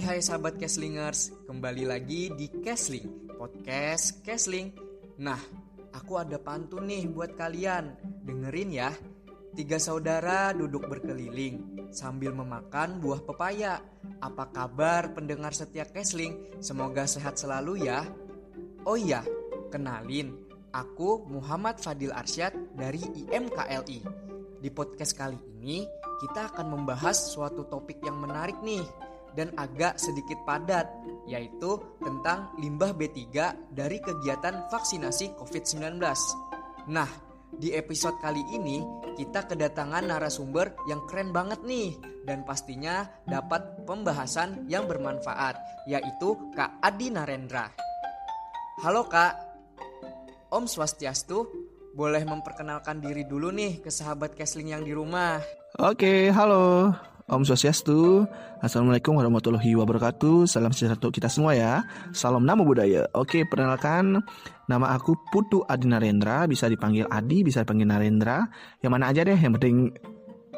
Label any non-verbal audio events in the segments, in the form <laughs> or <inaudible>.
Hai hai sahabat Keslingers, kembali lagi di Kesling, podcast Kesling. Nah, aku ada pantun nih buat kalian, dengerin ya. Tiga saudara duduk berkeliling sambil memakan buah pepaya. Apa kabar pendengar setia Kesling? Semoga sehat selalu ya. Oh iya, kenalin, aku Muhammad Fadil Arsyad dari IMKLI. Di podcast kali ini, kita akan membahas suatu topik yang menarik nih dan agak sedikit padat, yaitu tentang limbah B3 dari kegiatan vaksinasi COVID-19. Nah, di episode kali ini kita kedatangan narasumber yang keren banget nih dan pastinya dapat pembahasan yang bermanfaat, yaitu Kak Adi Narendra. Halo Kak, Om Swastiastu, boleh memperkenalkan diri dulu nih ke sahabat Kesling yang di rumah. Oke, halo. Om Swastiastu. Assalamualaikum warahmatullahi wabarakatuh. Salam sejahtera untuk kita semua ya. Salam nama budaya. Oke, perkenalkan nama aku Putu Adi Narendra. Bisa dipanggil Adi, bisa dipanggil Narendra. Yang mana aja deh, yang penting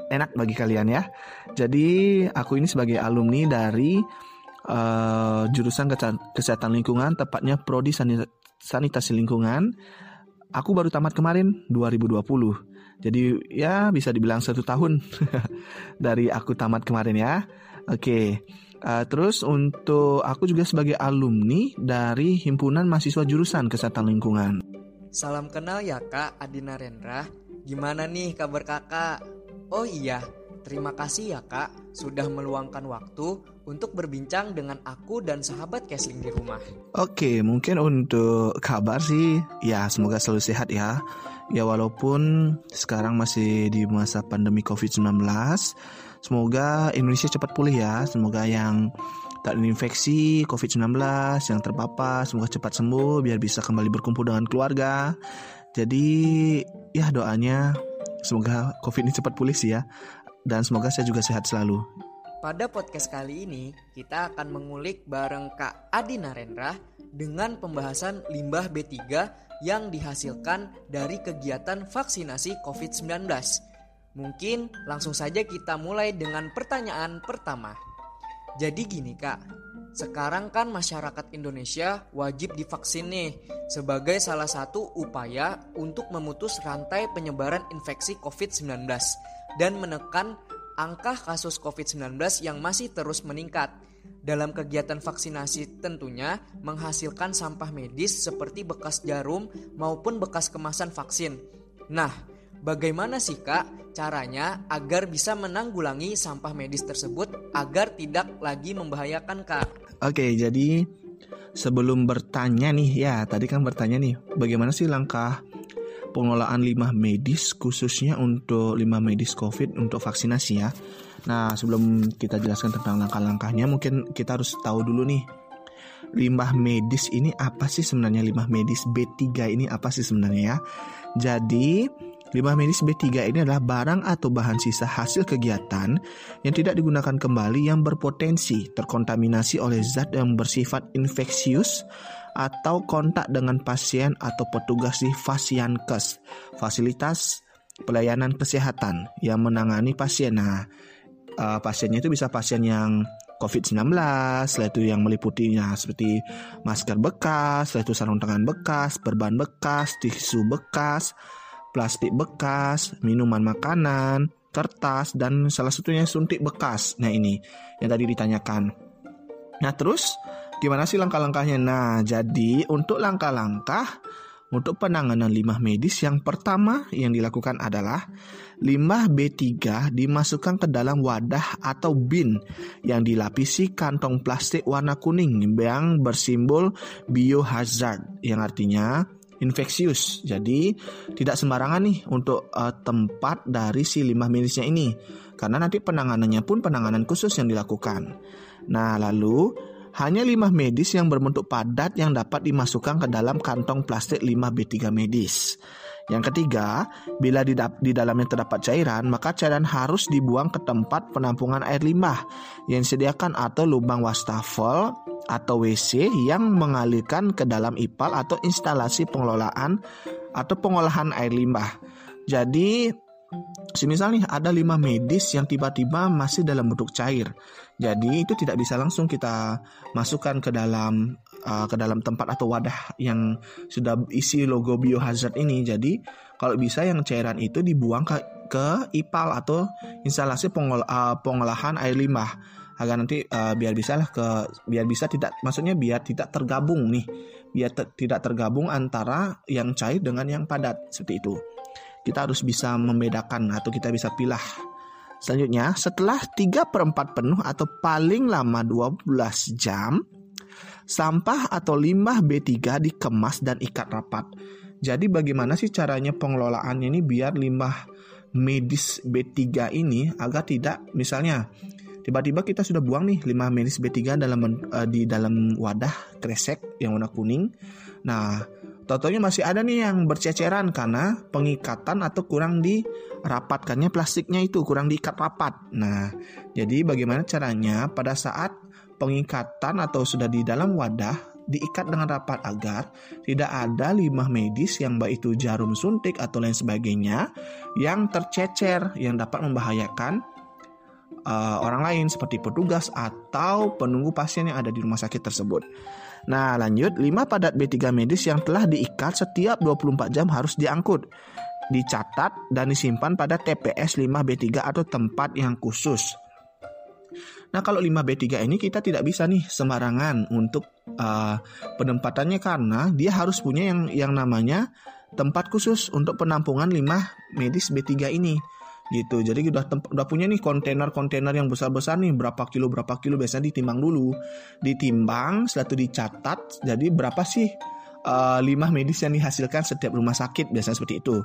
enak bagi kalian ya. Jadi aku ini sebagai alumni dari uh, jurusan kesehatan lingkungan, tepatnya prodi sanitasi lingkungan. Aku baru tamat kemarin 2020. Jadi ya bisa dibilang satu tahun <laughs> dari aku tamat kemarin ya. Oke. Uh, terus untuk aku juga sebagai alumni dari himpunan mahasiswa jurusan kesehatan lingkungan. Salam kenal ya Kak Adina Rendra. Gimana nih kabar kakak? Oh iya, terima kasih ya Kak sudah meluangkan waktu untuk berbincang dengan aku dan sahabat Kesling di rumah. Oke, mungkin untuk kabar sih ya semoga selalu sehat ya. Ya walaupun sekarang masih di masa pandemi COVID-19, semoga Indonesia cepat pulih ya. Semoga yang tak terinfeksi COVID-19, yang terpapar, semoga cepat sembuh biar bisa kembali berkumpul dengan keluarga. Jadi ya doanya semoga COVID ini cepat pulih sih ya. Dan semoga saya juga sehat selalu. Pada podcast kali ini, kita akan mengulik bareng Kak Adi Narendra dengan pembahasan limbah B3 yang dihasilkan dari kegiatan vaksinasi COVID-19. Mungkin langsung saja kita mulai dengan pertanyaan pertama. Jadi gini kak, sekarang kan masyarakat Indonesia wajib divaksin nih sebagai salah satu upaya untuk memutus rantai penyebaran infeksi COVID-19 dan menekan angka kasus COVID-19 yang masih terus meningkat. Dalam kegiatan vaksinasi tentunya menghasilkan sampah medis seperti bekas jarum maupun bekas kemasan vaksin. Nah, bagaimana sih Kak caranya agar bisa menanggulangi sampah medis tersebut agar tidak lagi membahayakan Kak? Oke, jadi sebelum bertanya nih ya, tadi kan bertanya nih, bagaimana sih langkah pengelolaan limbah medis khususnya untuk limbah medis COVID untuk vaksinasi ya. Nah, sebelum kita jelaskan tentang langkah-langkahnya, mungkin kita harus tahu dulu nih. Limbah medis ini apa sih sebenarnya limbah medis B3 ini apa sih sebenarnya ya? Jadi, limbah medis B3 ini adalah barang atau bahan sisa hasil kegiatan yang tidak digunakan kembali yang berpotensi terkontaminasi oleh zat yang bersifat infeksius atau kontak dengan pasien atau petugas di Fasiankes, fasilitas pelayanan kesehatan yang menangani pasien. Nah, uh, pasiennya itu bisa pasien yang COVID-19, setelah itu yang meliputinya seperti masker bekas, setelah itu sarung tangan bekas, perban bekas, tisu bekas, plastik bekas, minuman makanan, kertas, dan salah satunya suntik bekas. Nah ini yang tadi ditanyakan. Nah terus gimana sih langkah-langkahnya? Nah jadi untuk langkah-langkah untuk penanganan limbah medis yang pertama yang dilakukan adalah limbah B3 dimasukkan ke dalam wadah atau bin yang dilapisi kantong plastik warna kuning yang bersimbol biohazard yang artinya infeksius. Jadi tidak sembarangan nih untuk uh, tempat dari si limbah medisnya ini karena nanti penanganannya pun penanganan khusus yang dilakukan. Nah, lalu hanya limbah medis yang berbentuk padat yang dapat dimasukkan ke dalam kantong plastik limbah B3 medis. Yang ketiga, bila di, di dalamnya terdapat cairan, maka cairan harus dibuang ke tempat penampungan air limbah yang disediakan atau lubang wastafel atau WC yang mengalirkan ke dalam IPAL atau instalasi pengelolaan atau pengolahan air limbah. Jadi Semisal nih ada lima medis yang tiba-tiba masih dalam bentuk cair. Jadi itu tidak bisa langsung kita masukkan ke dalam uh, ke dalam tempat atau wadah yang sudah isi logo biohazard ini. Jadi kalau bisa yang cairan itu dibuang ke ke IPAL atau instalasi pengol uh, pengolahan air limbah agar nanti uh, biar bisa lah ke biar bisa tidak maksudnya biar tidak tergabung nih biar te, tidak tergabung antara yang cair dengan yang padat seperti itu kita harus bisa membedakan atau kita bisa pilah. Selanjutnya, setelah 3 per 4 penuh atau paling lama 12 jam, sampah atau limbah B3 dikemas dan ikat rapat. Jadi bagaimana sih caranya pengelolaannya ini biar limbah medis B3 ini agar tidak misalnya tiba-tiba kita sudah buang nih limbah medis B3 dalam uh, di dalam wadah kresek yang warna kuning. Nah, Totonya masih ada nih yang berceceran karena pengikatan atau kurang dirapatkannya plastiknya itu kurang diikat rapat. Nah, jadi bagaimana caranya pada saat pengikatan atau sudah di dalam wadah diikat dengan rapat agar tidak ada limbah medis yang baik itu jarum suntik atau lain sebagainya yang tercecer yang dapat membahayakan uh, orang lain seperti petugas atau penunggu pasien yang ada di rumah sakit tersebut. Nah, lanjut 5 padat B3 medis yang telah diikat setiap 24 jam harus diangkut, dicatat dan disimpan pada TPS 5B3 atau tempat yang khusus. Nah, kalau 5B3 ini kita tidak bisa nih sembarangan untuk uh, penempatannya karena dia harus punya yang yang namanya tempat khusus untuk penampungan 5 medis B3 ini gitu. Jadi udah udah punya nih kontainer-kontainer yang besar-besar nih. Berapa kilo berapa kilo biasanya ditimbang dulu. Ditimbang setelah itu dicatat jadi berapa sih uh, limbah medis yang dihasilkan setiap rumah sakit biasanya seperti itu.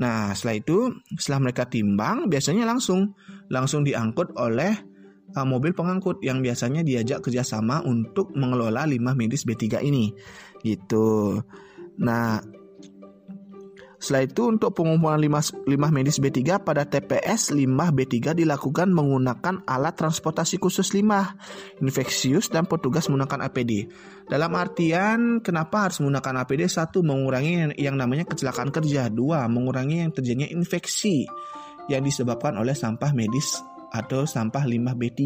Nah setelah itu setelah mereka timbang biasanya langsung langsung diangkut oleh uh, mobil pengangkut yang biasanya diajak kerjasama untuk mengelola limbah medis B3 ini. Gitu. Nah setelah itu untuk pengumpulan limbah, medis B3 pada TPS limbah B3 dilakukan menggunakan alat transportasi khusus limbah infeksius dan petugas menggunakan APD. Dalam artian kenapa harus menggunakan APD? Satu mengurangi yang namanya kecelakaan kerja, dua mengurangi yang terjadinya infeksi yang disebabkan oleh sampah medis atau sampah limbah B3.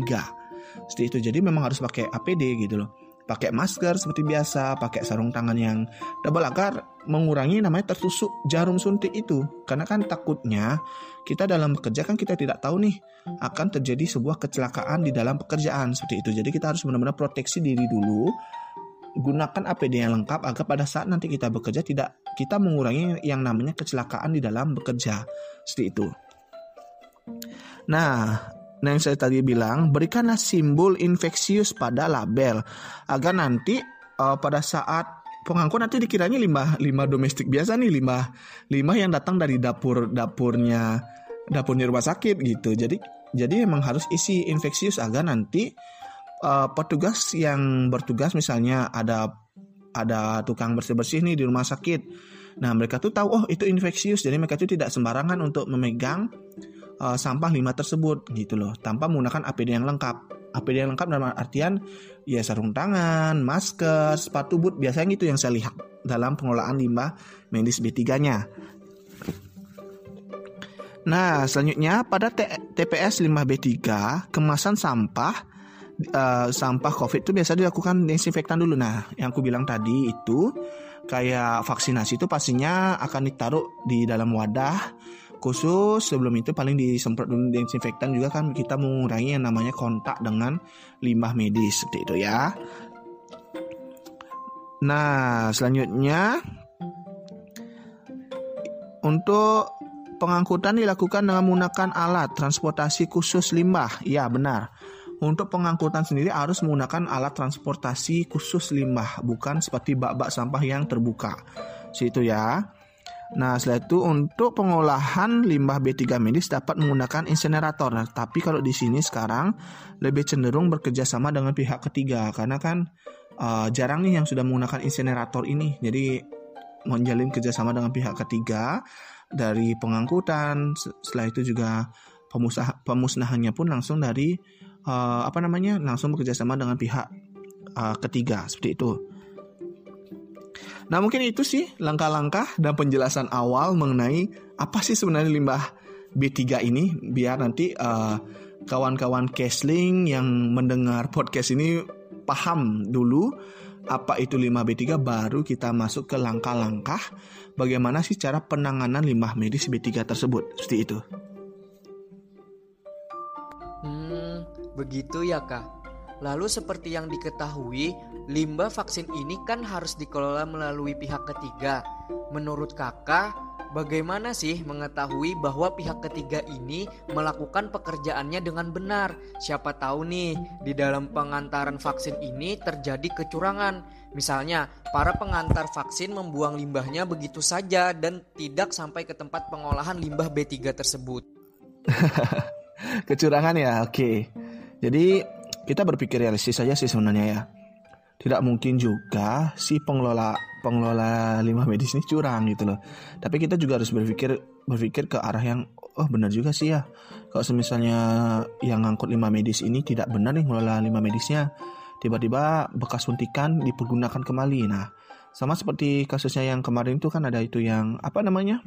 Seperti itu. Jadi memang harus pakai APD gitu loh pakai masker seperti biasa, pakai sarung tangan yang double agar mengurangi namanya tertusuk jarum suntik itu. Karena kan takutnya kita dalam bekerja kan kita tidak tahu nih akan terjadi sebuah kecelakaan di dalam pekerjaan seperti itu. Jadi kita harus benar-benar proteksi diri dulu. Gunakan APD yang lengkap agar pada saat nanti kita bekerja tidak kita mengurangi yang namanya kecelakaan di dalam bekerja. Seperti itu. Nah, Nah yang saya tadi bilang berikanlah simbol infeksius pada label agar nanti uh, pada saat pengangkut nanti dikiranya limbah limbah domestik biasa nih limbah limbah yang datang dari dapur dapurnya dapurnya rumah sakit gitu. Jadi jadi memang harus isi infeksius agar nanti uh, petugas yang bertugas misalnya ada ada tukang bersih bersih nih di rumah sakit. Nah mereka tuh tahu oh itu infeksius. Jadi mereka tuh tidak sembarangan untuk memegang uh, sampah limbah tersebut gitu loh tanpa menggunakan APD yang lengkap. APD yang lengkap dalam artian ya sarung tangan, masker, sepatu boot biasanya itu yang saya lihat dalam pengelolaan limbah medis B3-nya. Nah, selanjutnya pada TPS limbah B3, kemasan sampah uh, sampah COVID itu biasa dilakukan desinfektan dulu. Nah, yang aku bilang tadi itu kayak vaksinasi itu pastinya akan ditaruh di dalam wadah khusus sebelum itu paling disemprot dulu desinfektan juga kan kita mengurangi yang namanya kontak dengan limbah medis seperti itu ya. Nah, selanjutnya untuk pengangkutan dilakukan dengan menggunakan alat transportasi khusus limbah. Ya, benar. Untuk pengangkutan sendiri harus menggunakan alat transportasi khusus limbah, bukan seperti bak-bak sampah yang terbuka. Situ ya. Nah, setelah itu untuk pengolahan limbah B3 medis dapat menggunakan insinerator. Nah, tapi kalau di sini sekarang lebih cenderung bekerja sama dengan pihak ketiga karena kan uh, jarang nih yang sudah menggunakan insinerator ini. Jadi menjalin kerjasama dengan pihak ketiga dari pengangkutan. Setelah itu juga pemusah, pemusnahannya pun langsung dari uh, apa namanya langsung bekerja sama dengan pihak uh, ketiga seperti itu. Nah mungkin itu sih langkah-langkah dan penjelasan awal mengenai apa sih sebenarnya limbah B3 ini biar nanti uh, kawan-kawan Kesling yang mendengar podcast ini paham dulu apa itu limbah B3 baru kita masuk ke langkah-langkah bagaimana sih cara penanganan limbah medis B3 tersebut seperti itu. Hmm, begitu ya kak. Lalu seperti yang diketahui, limbah vaksin ini kan harus dikelola melalui pihak ketiga. Menurut kakak, Bagaimana sih mengetahui bahwa pihak ketiga ini melakukan pekerjaannya dengan benar? Siapa tahu nih, di dalam pengantaran vaksin ini terjadi kecurangan. Misalnya, para pengantar vaksin membuang limbahnya begitu saja dan tidak sampai ke tempat pengolahan limbah B3 tersebut. <laughs> kecurangan ya, oke. Jadi, kita berpikir realistis saja sih sebenarnya ya. Tidak mungkin juga si pengelola pengelola limbah medis ini curang gitu loh. Tapi kita juga harus berpikir berpikir ke arah yang oh benar juga sih ya. Kalau misalnya yang ngangkut limbah medis ini tidak benar nih mengelola limbah medisnya, tiba-tiba bekas suntikan dipergunakan kembali. Nah, sama seperti kasusnya yang kemarin itu kan ada itu yang apa namanya?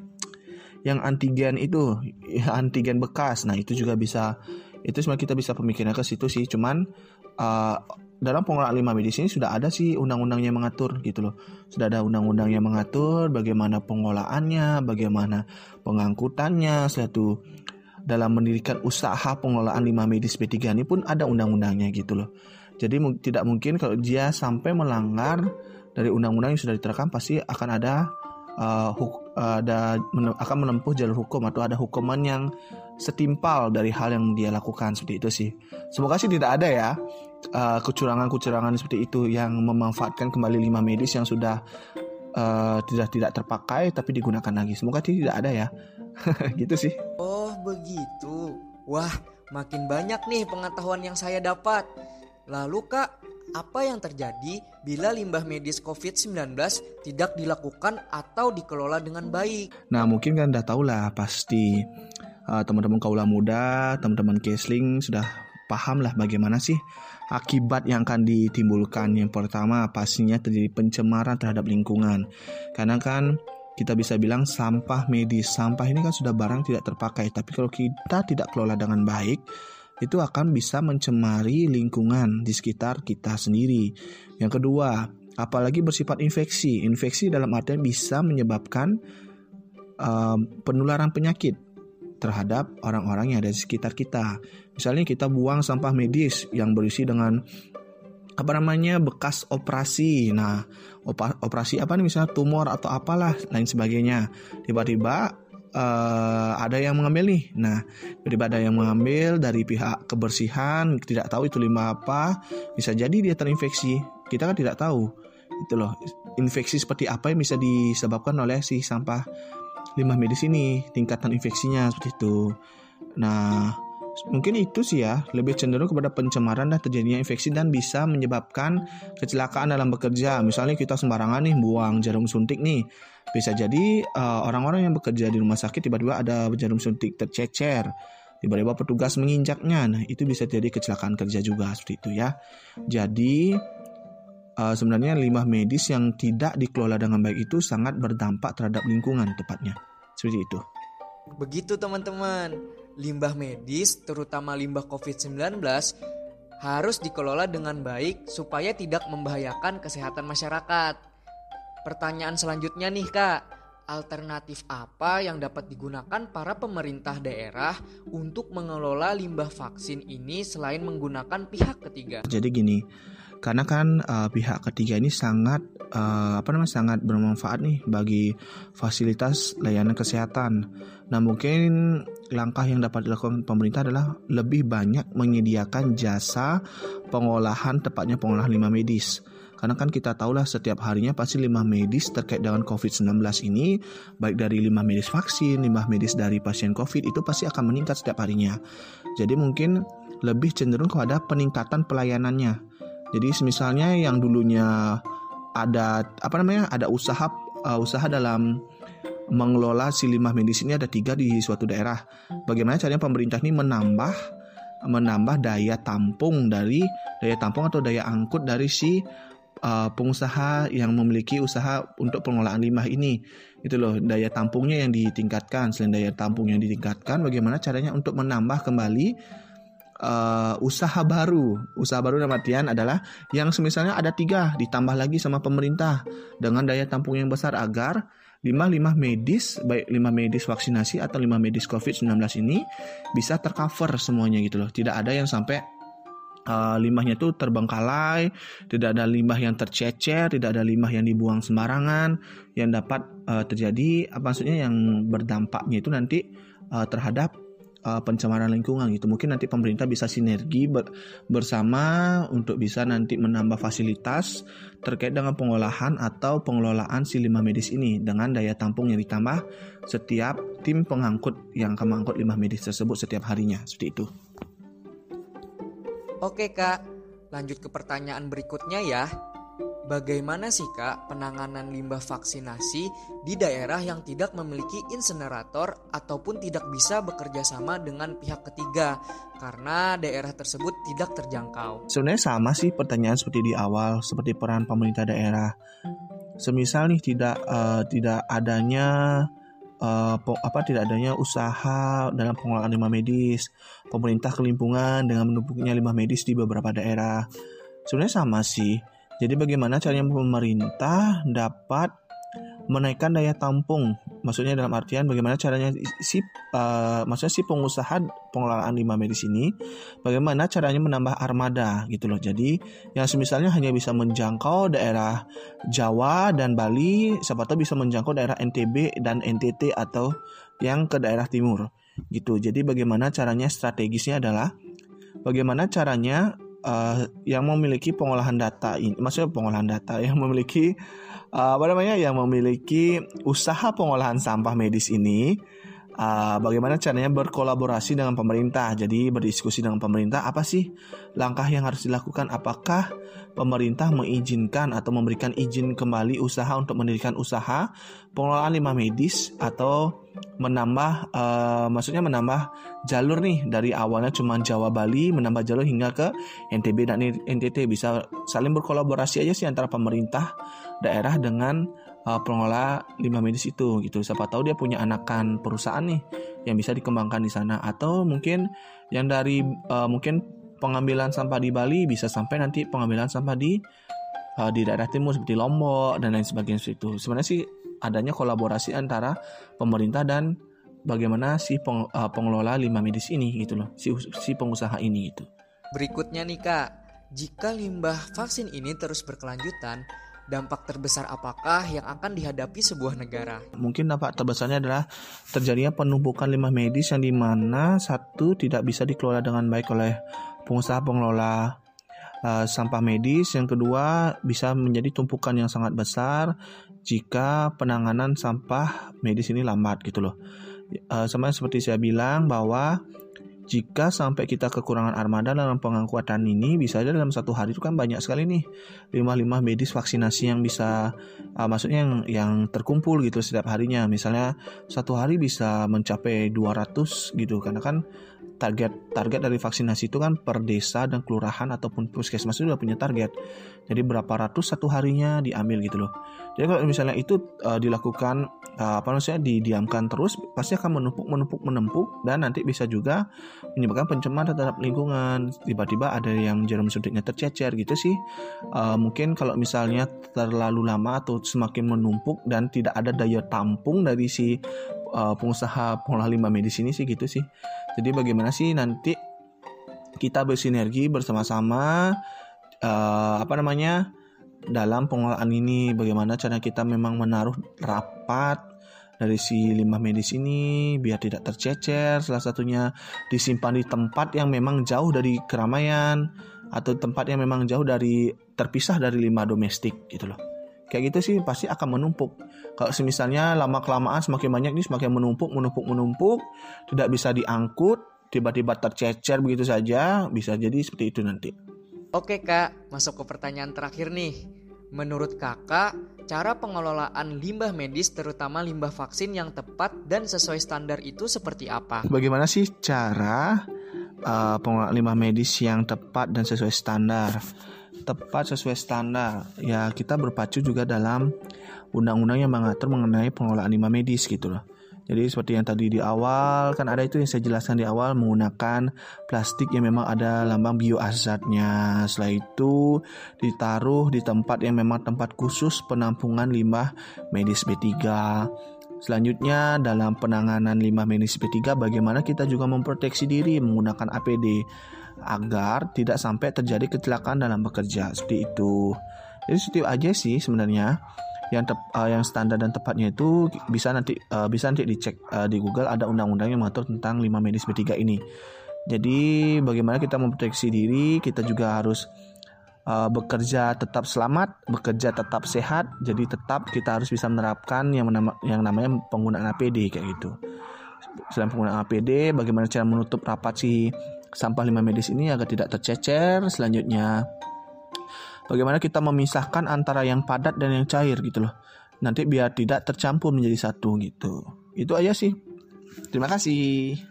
Yang antigen itu, <laughs> antigen bekas. Nah, itu juga bisa itu sebenarnya kita bisa pemikiran ke situ sih. Cuman uh, dalam pengelolaan limbah medis ini sudah ada sih undang-undangnya mengatur gitu loh. Sudah ada undang-undang yang mengatur bagaimana pengolahannya, bagaimana pengangkutannya, satu dalam mendirikan usaha pengelolaan limbah medis P3 ini pun ada undang-undangnya gitu loh. Jadi tidak mungkin kalau dia sampai melanggar dari undang-undang yang sudah diterapkan pasti akan ada uh, ada akan menempuh jalur hukum atau ada hukuman yang setimpal dari hal yang dia lakukan seperti itu sih. Semoga sih tidak ada ya kecurangan kecurangan-kecurangan seperti itu yang memanfaatkan kembali lima medis yang sudah tidak tidak terpakai tapi digunakan lagi. Semoga tidak ada ya. <laughs> gitu sih. Oh, begitu. Wah, makin banyak nih pengetahuan yang saya dapat. Lalu Kak, apa yang terjadi bila limbah medis COVID-19 tidak dilakukan atau dikelola dengan baik? Nah, mungkin kan udah tahu lah pasti uh, teman-teman kaula muda, teman-teman Kesling sudah paham lah bagaimana sih akibat yang akan ditimbulkan. Yang pertama pastinya terjadi pencemaran terhadap lingkungan. Karena kan kita bisa bilang sampah medis, sampah ini kan sudah barang tidak terpakai. Tapi kalau kita tidak kelola dengan baik, itu akan bisa mencemari lingkungan di sekitar kita sendiri. Yang kedua, apalagi bersifat infeksi. Infeksi dalam artian bisa menyebabkan uh, penularan penyakit terhadap orang-orang yang ada di sekitar kita. Misalnya kita buang sampah medis yang berisi dengan apa namanya bekas operasi. Nah, operasi apa nih misalnya tumor atau apalah lain sebagainya. Tiba-tiba uh, ada yang mengambil nih. Nah, tiba-tiba ada yang mengambil dari pihak kebersihan, tidak tahu itu limbah apa, bisa jadi dia terinfeksi. Kita kan tidak tahu. Itu loh, infeksi seperti apa yang bisa disebabkan oleh si sampah limbah medis ini tingkatan infeksinya seperti itu. Nah, mungkin itu sih ya lebih cenderung kepada pencemaran dan terjadinya infeksi dan bisa menyebabkan kecelakaan dalam bekerja. Misalnya kita sembarangan nih buang jarum suntik nih, bisa jadi uh, orang-orang yang bekerja di rumah sakit tiba-tiba ada jarum suntik tercecer. Tiba-tiba petugas menginjaknya, nah itu bisa jadi kecelakaan kerja juga seperti itu ya. Jadi uh, sebenarnya limbah medis yang tidak dikelola dengan baik itu sangat berdampak terhadap lingkungan tepatnya. Seperti itu. Begitu teman-teman, limbah medis terutama limbah COVID-19 harus dikelola dengan baik supaya tidak membahayakan kesehatan masyarakat. Pertanyaan selanjutnya nih Kak, alternatif apa yang dapat digunakan para pemerintah daerah untuk mengelola limbah vaksin ini selain menggunakan pihak ketiga? Jadi gini, karena kan uh, pihak ketiga ini sangat uh, apa namanya sangat bermanfaat nih bagi fasilitas layanan kesehatan. Nah mungkin langkah yang dapat dilakukan pemerintah adalah lebih banyak menyediakan jasa pengolahan tepatnya pengolahan limbah medis. Karena kan kita tahulah setiap harinya pasti limbah medis terkait dengan COVID-19 ini, baik dari limbah medis vaksin, limbah medis dari pasien COVID itu pasti akan meningkat setiap harinya. Jadi mungkin lebih cenderung kepada peningkatan pelayanannya jadi misalnya yang dulunya ada apa namanya ada usaha uh, usaha dalam mengelola si limbah medis ini ada tiga di suatu daerah. Bagaimana caranya pemerintah ini menambah menambah daya tampung dari daya tampung atau daya angkut dari si uh, pengusaha yang memiliki usaha untuk pengelolaan limbah ini itu loh daya tampungnya yang ditingkatkan selain daya tampung yang ditingkatkan bagaimana caranya untuk menambah kembali uh, usaha baru usaha baru dalam artian adalah yang semisalnya ada tiga ditambah lagi sama pemerintah dengan daya tampung yang besar agar lima-lima medis baik lima medis vaksinasi atau lima medis COVID-19 ini bisa tercover semuanya gitu loh. Tidak ada yang sampai uh, limbahnya itu terbengkalai, tidak ada limbah yang tercecer, tidak ada limbah yang dibuang sembarangan yang dapat uh, terjadi apa maksudnya yang berdampaknya itu nanti uh, terhadap uh, pencemaran lingkungan gitu. Mungkin nanti pemerintah bisa sinergi ber, bersama untuk bisa nanti menambah fasilitas terkait dengan pengolahan atau pengelolaan si limbah medis ini dengan daya tampung yang ditambah setiap tim pengangkut yang akan mengangkut limbah medis tersebut setiap harinya seperti itu. Oke kak, lanjut ke pertanyaan berikutnya ya. Bagaimana sih Kak penanganan limbah vaksinasi di daerah yang tidak memiliki insenerator ataupun tidak bisa bekerja sama dengan pihak ketiga karena daerah tersebut tidak terjangkau? Sebenarnya sama sih pertanyaan seperti di awal seperti peran pemerintah daerah. Semisal nih tidak uh, tidak adanya uh, apa tidak adanya usaha dalam pengelolaan limbah medis, pemerintah kelimpungan dengan menumpuknya limbah medis di beberapa daerah. Sebenarnya sama sih jadi bagaimana caranya pemerintah dapat menaikkan daya tampung? Maksudnya dalam artian bagaimana caranya si uh, maksudnya si pengusaha pengelolaan limbah medis ini bagaimana caranya menambah armada gitu loh. Jadi yang misalnya hanya bisa menjangkau daerah Jawa dan Bali, siapa tahu bisa menjangkau daerah NTB dan NTT atau yang ke daerah timur gitu. Jadi bagaimana caranya strategisnya adalah bagaimana caranya uh, yang memiliki pengolahan data ini, maksudnya pengolahan data yang memiliki uh, apa namanya, yang memiliki usaha pengolahan sampah medis ini, uh, bagaimana caranya berkolaborasi dengan pemerintah. Jadi berdiskusi dengan pemerintah apa sih langkah yang harus dilakukan? Apakah pemerintah mengizinkan atau memberikan izin kembali usaha untuk mendirikan usaha pengelolaan limbah medis atau menambah uh, maksudnya menambah jalur nih dari awalnya cuma Jawa Bali menambah jalur hingga ke NTB dan NTT bisa saling berkolaborasi aja sih antara pemerintah daerah dengan uh, pengelola limbah medis itu gitu siapa tahu dia punya anakan perusahaan nih yang bisa dikembangkan di sana atau mungkin yang dari uh, mungkin pengambilan sampah di Bali bisa sampai nanti pengambilan sampah di uh, di daerah timur seperti Lombok dan lain sebagainya itu. Sebenarnya sih adanya kolaborasi antara pemerintah dan bagaimana si peng, uh, pengelola limbah medis ini gitu loh, si si pengusaha ini gitu. Berikutnya nih Kak, jika limbah vaksin ini terus berkelanjutan, dampak terbesar apakah yang akan dihadapi sebuah negara? Mungkin dampak terbesarnya adalah terjadinya penumpukan limbah medis yang di mana satu tidak bisa dikelola dengan baik oleh pengusaha pengelola uh, sampah medis. Yang kedua, bisa menjadi tumpukan yang sangat besar jika penanganan sampah medis ini lambat gitu loh. Uh, sama seperti saya bilang bahwa jika sampai kita kekurangan armada dalam pengangkutan ini bisa aja dalam satu hari itu kan banyak sekali nih lima-lima medis vaksinasi yang bisa uh, maksudnya yang yang terkumpul gitu setiap harinya. Misalnya satu hari bisa mencapai 200 gitu karena kan target target dari vaksinasi itu kan per desa dan kelurahan ataupun puskesmas itu sudah punya target. Jadi berapa ratus satu harinya diambil gitu loh. Jadi kalau misalnya itu uh, dilakukan uh, apa namanya didiamkan terus pasti akan menumpuk menumpuk menumpuk dan nanti bisa juga menyebabkan pencemaran terhadap lingkungan. Tiba-tiba ada yang jarum suntiknya tercecer gitu sih. Uh, mungkin kalau misalnya terlalu lama atau semakin menumpuk dan tidak ada daya tampung dari si uh, pengusaha pengolah limbah medis ini sih gitu sih. Jadi bagaimana sih nanti kita bersinergi bersama-sama uh, apa namanya dalam pengelolaan ini? Bagaimana cara kita memang menaruh rapat dari si limbah medis ini biar tidak tercecer salah satunya disimpan di tempat yang memang jauh dari keramaian atau tempat yang memang jauh dari terpisah dari limbah domestik gitu loh kayak gitu sih pasti akan menumpuk kalau misalnya lama kelamaan semakin banyak ini semakin menumpuk menumpuk menumpuk tidak bisa diangkut tiba-tiba tercecer begitu saja bisa jadi seperti itu nanti Oke kak, masuk ke pertanyaan terakhir nih. Menurut kakak, cara pengelolaan limbah medis terutama limbah vaksin yang tepat dan sesuai standar itu seperti apa? Bagaimana sih cara uh, pengelolaan limbah medis yang tepat dan sesuai standar? Tepat sesuai standar. Ya kita berpacu juga dalam undang-undang yang mengatur mengenai pengelolaan limbah medis gitu loh. Jadi seperti yang tadi di awal kan ada itu yang saya jelaskan di awal menggunakan plastik yang memang ada lambang biohazardnya. Setelah itu ditaruh di tempat yang memang tempat khusus penampungan limbah medis B3. Selanjutnya dalam penanganan limbah medis B3 bagaimana kita juga memproteksi diri menggunakan APD agar tidak sampai terjadi kecelakaan dalam bekerja seperti itu. Jadi seperti aja sih sebenarnya yang tep, uh, yang standar dan tepatnya itu bisa nanti uh, bisa nanti dicek uh, di Google ada undang-undang yang mengatur tentang 5 medis B3 ini. Jadi bagaimana kita memproteksi diri, kita juga harus uh, bekerja tetap selamat, bekerja tetap sehat. Jadi tetap kita harus bisa menerapkan yang menama, yang namanya penggunaan APD kayak gitu. Selain penggunaan APD, bagaimana cara menutup rapat si sampah limbah medis ini agar tidak tercecer. Selanjutnya bagaimana kita memisahkan antara yang padat dan yang cair gitu loh. Nanti biar tidak tercampur menjadi satu gitu. Itu aja sih. Terima kasih.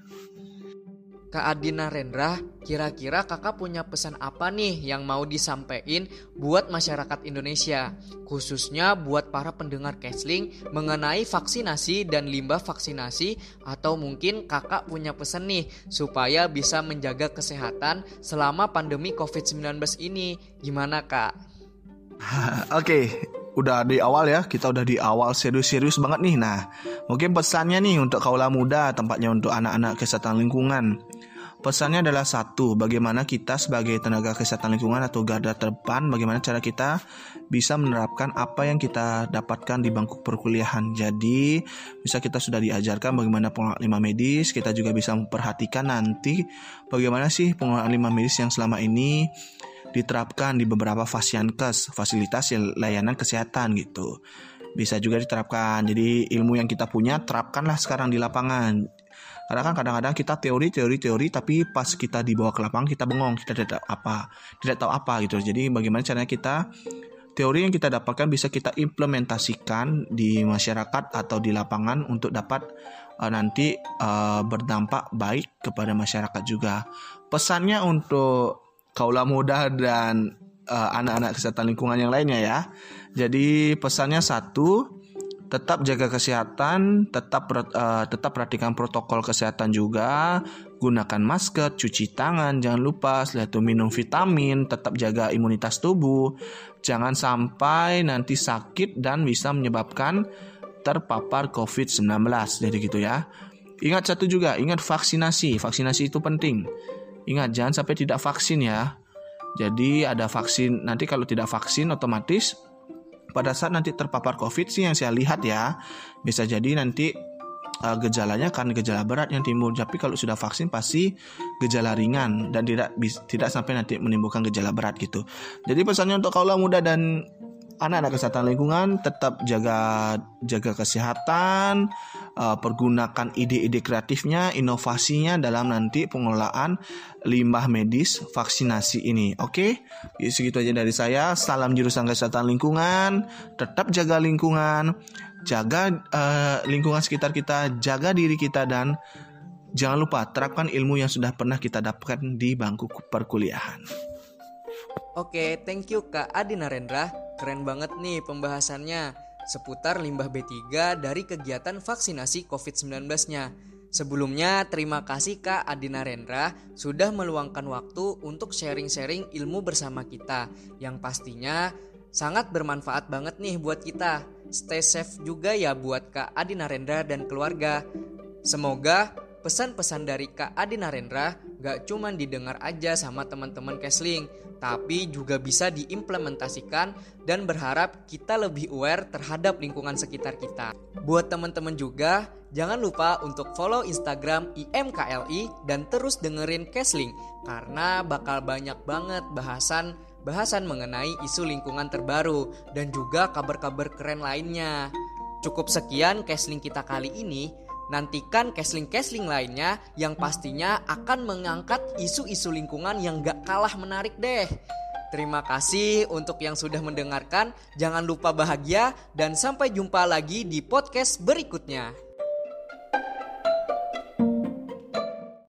Kak Adina Rendra, kira-kira kakak punya pesan apa nih yang mau disampaikan buat masyarakat Indonesia, khususnya buat para pendengar Kesling mengenai vaksinasi dan limbah vaksinasi atau mungkin kakak punya pesan nih supaya bisa menjaga kesehatan selama pandemi COVID-19 ini. Gimana kak? <laughs> Oke, udah di awal ya kita udah di awal serius-serius banget nih nah mungkin pesannya nih untuk kaula muda tempatnya untuk anak-anak kesehatan lingkungan Pesannya adalah satu, bagaimana kita sebagai tenaga kesehatan lingkungan atau garda terdepan, bagaimana cara kita bisa menerapkan apa yang kita dapatkan di bangku perkuliahan. Jadi, bisa kita sudah diajarkan bagaimana pengelolaan limbah medis, kita juga bisa memperhatikan nanti bagaimana sih pengelolaan limbah medis yang selama ini diterapkan di beberapa fasiankes, fasilitas layanan kesehatan gitu bisa juga diterapkan. Jadi ilmu yang kita punya terapkanlah sekarang di lapangan. Karena kan kadang-kadang kita teori, teori, teori, tapi pas kita dibawa ke lapangan kita bengong, kita tidak apa, tidak tahu apa gitu. Jadi bagaimana caranya kita teori yang kita dapatkan bisa kita implementasikan di masyarakat atau di lapangan untuk dapat uh, nanti uh, berdampak baik kepada masyarakat juga. Pesannya untuk kaula muda dan uh, anak-anak kesehatan lingkungan yang lainnya ya. Jadi pesannya satu, tetap jaga kesehatan, tetap uh, tetap perhatikan protokol kesehatan juga, gunakan masker, cuci tangan, jangan lupa setelah itu minum vitamin, tetap jaga imunitas tubuh, jangan sampai nanti sakit dan bisa menyebabkan terpapar COVID-19. Jadi gitu ya. Ingat satu juga, ingat vaksinasi. Vaksinasi itu penting. Ingat jangan sampai tidak vaksin ya. Jadi ada vaksin, nanti kalau tidak vaksin otomatis pada saat nanti terpapar COVID sih yang saya lihat ya bisa jadi nanti uh, gejalanya kan gejala berat yang timbul. Tapi kalau sudah vaksin pasti gejala ringan dan tidak tidak sampai nanti menimbulkan gejala berat gitu. Jadi pesannya untuk kaula muda dan anak-anak kesehatan lingkungan tetap jaga jaga kesehatan uh, pergunakan ide-ide kreatifnya inovasinya dalam nanti pengelolaan limbah medis vaksinasi ini. Oke? Okay? segitu aja dari saya. Salam jurusan kesehatan lingkungan. Tetap jaga lingkungan. Jaga uh, lingkungan sekitar kita. Jaga diri kita dan jangan lupa terapkan ilmu yang sudah pernah kita dapatkan di bangku perkuliahan Oke, thank you Kak Adi Narendra. Keren banget nih pembahasannya seputar limbah B3 dari kegiatan vaksinasi COVID-19-nya. Sebelumnya, terima kasih Kak Adi Narendra sudah meluangkan waktu untuk sharing-sharing ilmu bersama kita yang pastinya sangat bermanfaat banget nih buat kita. Stay safe juga ya buat Kak Adi Narendra dan keluarga. Semoga pesan-pesan dari Kak Adi Narendra gak cuma didengar aja sama teman-teman Kesling, tapi juga bisa diimplementasikan dan berharap kita lebih aware terhadap lingkungan sekitar kita. Buat teman-teman juga, jangan lupa untuk follow Instagram IMKLI dan terus dengerin Kesling karena bakal banyak banget bahasan bahasan mengenai isu lingkungan terbaru dan juga kabar-kabar keren lainnya. Cukup sekian Kesling kita kali ini. Nantikan casling-casling lainnya yang pastinya akan mengangkat isu-isu lingkungan yang gak kalah menarik deh. Terima kasih untuk yang sudah mendengarkan. Jangan lupa bahagia dan sampai jumpa lagi di podcast berikutnya.